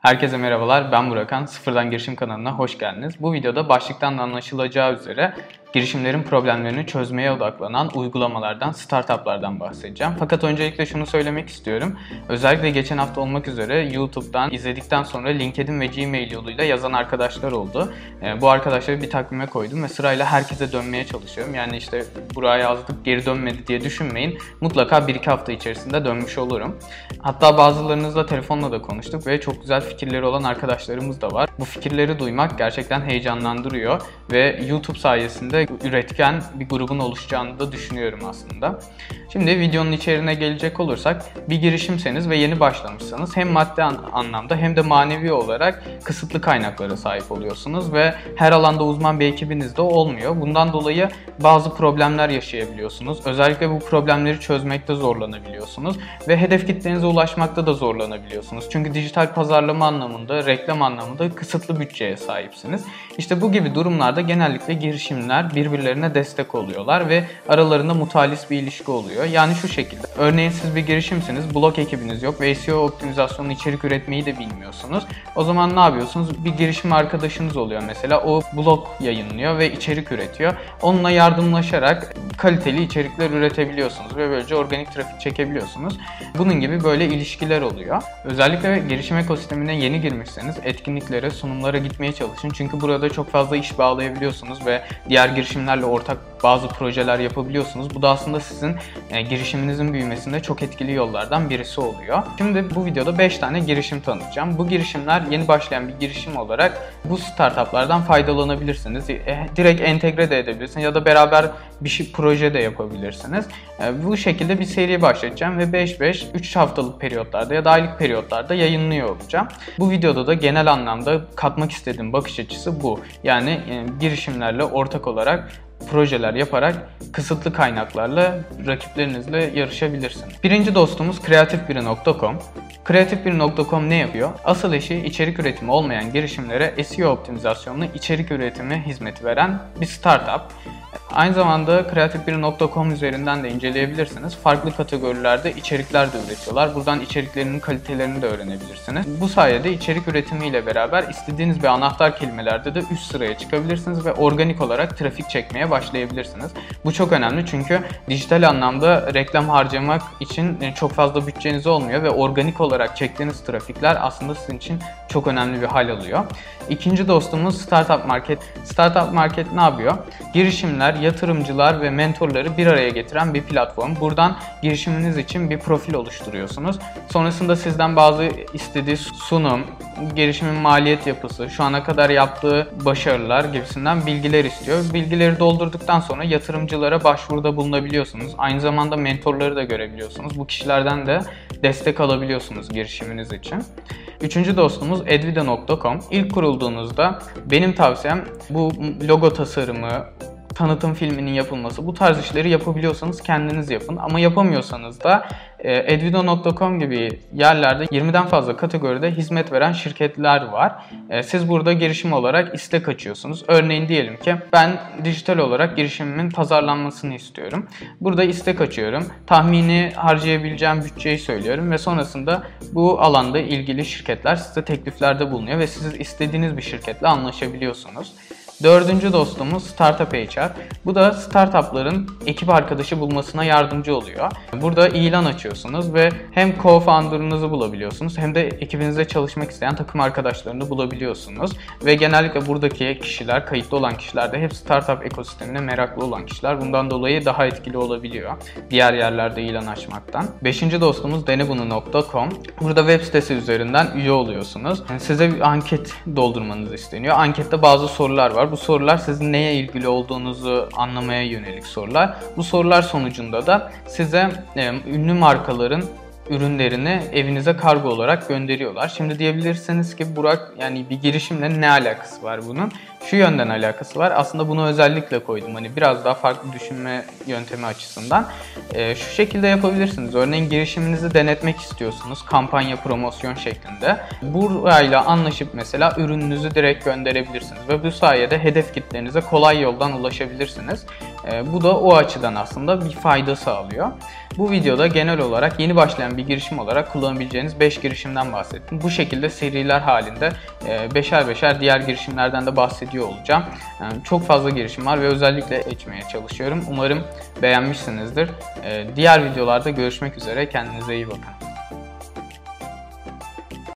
Herkese merhabalar, ben Burakan. Sıfırdan Girişim kanalına hoş geldiniz. Bu videoda başlıktan da anlaşılacağı üzere girişimlerin problemlerini çözmeye odaklanan uygulamalardan, startuplardan bahsedeceğim. Fakat öncelikle şunu söylemek istiyorum. Özellikle geçen hafta olmak üzere YouTube'dan izledikten sonra LinkedIn ve Gmail yoluyla yazan arkadaşlar oldu. Ee, bu arkadaşları bir takvime koydum ve sırayla herkese dönmeye çalışıyorum. Yani işte buraya yazdık geri dönmedi diye düşünmeyin. Mutlaka 1-2 hafta içerisinde dönmüş olurum. Hatta bazılarınızla telefonla da konuştuk ve çok güzel fikirleri olan arkadaşlarımız da var. Bu fikirleri duymak gerçekten heyecanlandırıyor ve YouTube sayesinde üretken bir grubun oluşacağını da düşünüyorum aslında. Şimdi videonun içeriğine gelecek olursak bir girişimseniz ve yeni başlamışsanız hem maddi anlamda hem de manevi olarak kısıtlı kaynaklara sahip oluyorsunuz ve her alanda uzman bir ekibiniz de olmuyor. Bundan dolayı bazı problemler yaşayabiliyorsunuz. Özellikle bu problemleri çözmekte zorlanabiliyorsunuz ve hedef kitlenize ulaşmakta da zorlanabiliyorsunuz. Çünkü dijital pazarlama anlamında, reklam anlamında kısıtlı bütçeye sahipsiniz. İşte bu gibi durumlarda genellikle girişimler birbirlerine destek oluyorlar ve aralarında mutalis bir ilişki oluyor. Yani şu şekilde. Örneğin siz bir girişimsiniz, blog ekibiniz yok ve SEO optimizasyonu içerik üretmeyi de bilmiyorsunuz. O zaman ne yapıyorsunuz? Bir girişim arkadaşınız oluyor mesela. O blog yayınlıyor ve içerik üretiyor. Onunla yardımlaşarak kaliteli içerikler üretebiliyorsunuz ve böylece organik trafik çekebiliyorsunuz. Bunun gibi böyle ilişkiler oluyor. Özellikle girişim ekosistemine yeni girmişseniz etkinliklere, sunumlara gitmeye çalışın. Çünkü burada çok fazla iş bağlayabiliyorsunuz ve diğer girişimlerle ortak bazı projeler yapabiliyorsunuz. Bu da aslında sizin e, girişiminizin büyümesinde çok etkili yollardan birisi oluyor. Şimdi bu videoda 5 tane girişim tanıtacağım. Bu girişimler yeni başlayan bir girişim olarak bu startuplardan faydalanabilirsiniz. E, direkt entegre de edebilirsiniz ya da beraber bir şey proje de yapabilirsiniz. E, bu şekilde bir seri başlatacağım ve 5-5 3 haftalık periyotlarda ya da aylık periyotlarda yayınlıyor olacağım. Bu videoda da genel anlamda katmak istediğim bakış açısı bu. Yani e, girişimlerle ortak olarak projeler yaparak kısıtlı kaynaklarla rakiplerinizle yarışabilirsiniz. Birinci dostumuz kreatifbiri.com. Kreatifbiri.com ne yapıyor? Asıl işi içerik üretimi olmayan girişimlere SEO optimizasyonlu içerik üretimi hizmeti veren bir startup. Aynı zamanda kreatifbiri.com üzerinden de inceleyebilirsiniz. Farklı kategorilerde içerikler de üretiyorlar. Buradan içeriklerinin kalitelerini de öğrenebilirsiniz. Bu sayede içerik üretimiyle beraber istediğiniz bir anahtar kelimelerde de üst sıraya çıkabilirsiniz ve organik olarak trafik çekmeye başlayabilirsiniz. Bu çok önemli çünkü dijital anlamda reklam harcamak için çok fazla bütçeniz olmuyor ve organik olarak çektiğiniz trafikler aslında sizin için çok önemli bir hal alıyor. İkinci dostumuz Startup Market. Startup Market ne yapıyor? Girişimler, yatırımcılar ve mentorları bir araya getiren bir platform. Buradan girişiminiz için bir profil oluşturuyorsunuz. Sonrasında sizden bazı istediği sunum, girişimin maliyet yapısı, şu ana kadar yaptığı başarılar gibisinden bilgiler istiyor. Bilgileri doldurduktan sonra yatırımcılara başvuruda bulunabiliyorsunuz. Aynı zamanda mentorları da görebiliyorsunuz. Bu kişilerden de destek alabiliyorsunuz girişiminiz için. Üçüncü dostumuz edvida.com. İlk kurulduğunuzda benim tavsiyem bu logo tasarımı, tanıtım filminin yapılması bu tarz işleri yapabiliyorsanız kendiniz yapın ama yapamıyorsanız da e, edvido.com gibi yerlerde 20'den fazla kategoride hizmet veren şirketler var. E, siz burada girişim olarak istek açıyorsunuz. Örneğin diyelim ki ben dijital olarak girişimimin pazarlanmasını istiyorum. Burada istek açıyorum. Tahmini harcayabileceğim bütçeyi söylüyorum ve sonrasında bu alanda ilgili şirketler size tekliflerde bulunuyor ve siz istediğiniz bir şirketle anlaşabiliyorsunuz. Dördüncü dostumuz Startup HR. Bu da startupların ekip arkadaşı bulmasına yardımcı oluyor. Burada ilan açıyorsunuz ve hem co-founder'ınızı bulabiliyorsunuz hem de ekibinizde çalışmak isteyen takım arkadaşlarını bulabiliyorsunuz. Ve genellikle buradaki kişiler, kayıtlı olan kişiler de hep startup ekosistemine meraklı olan kişiler. Bundan dolayı daha etkili olabiliyor diğer yerlerde ilan açmaktan. Beşinci dostumuz denebunu.com. Burada web sitesi üzerinden üye oluyorsunuz. Size bir anket doldurmanız isteniyor. Ankette bazı sorular var. Bu sorular sizin neye ilgili olduğunuzu anlamaya yönelik sorular. Bu sorular sonucunda da size e, ünlü markaların ürünlerini evinize kargo olarak gönderiyorlar. Şimdi diyebilirsiniz ki Burak yani bir girişimle ne alakası var bunun? Şu yönden alakası var. Aslında bunu özellikle koydum. Hani biraz daha farklı düşünme yöntemi açısından. E, şu şekilde yapabilirsiniz. Örneğin girişiminizi denetmek istiyorsunuz. Kampanya, promosyon şeklinde. Burayla anlaşıp mesela ürününüzü direkt gönderebilirsiniz. Ve bu sayede hedef kitlenize kolay yoldan ulaşabilirsiniz. E, bu da o açıdan aslında bir fayda sağlıyor. Bu videoda genel olarak yeni başlayan bir girişim olarak kullanabileceğiniz 5 girişimden bahsettim. Bu şekilde seriler halinde e, beşer beşer diğer girişimlerden de bahsediyor olacağım. Yani çok fazla girişim var ve özellikle geçmeye çalışıyorum. Umarım beğenmişsinizdir. E, diğer videolarda görüşmek üzere. Kendinize iyi bakın.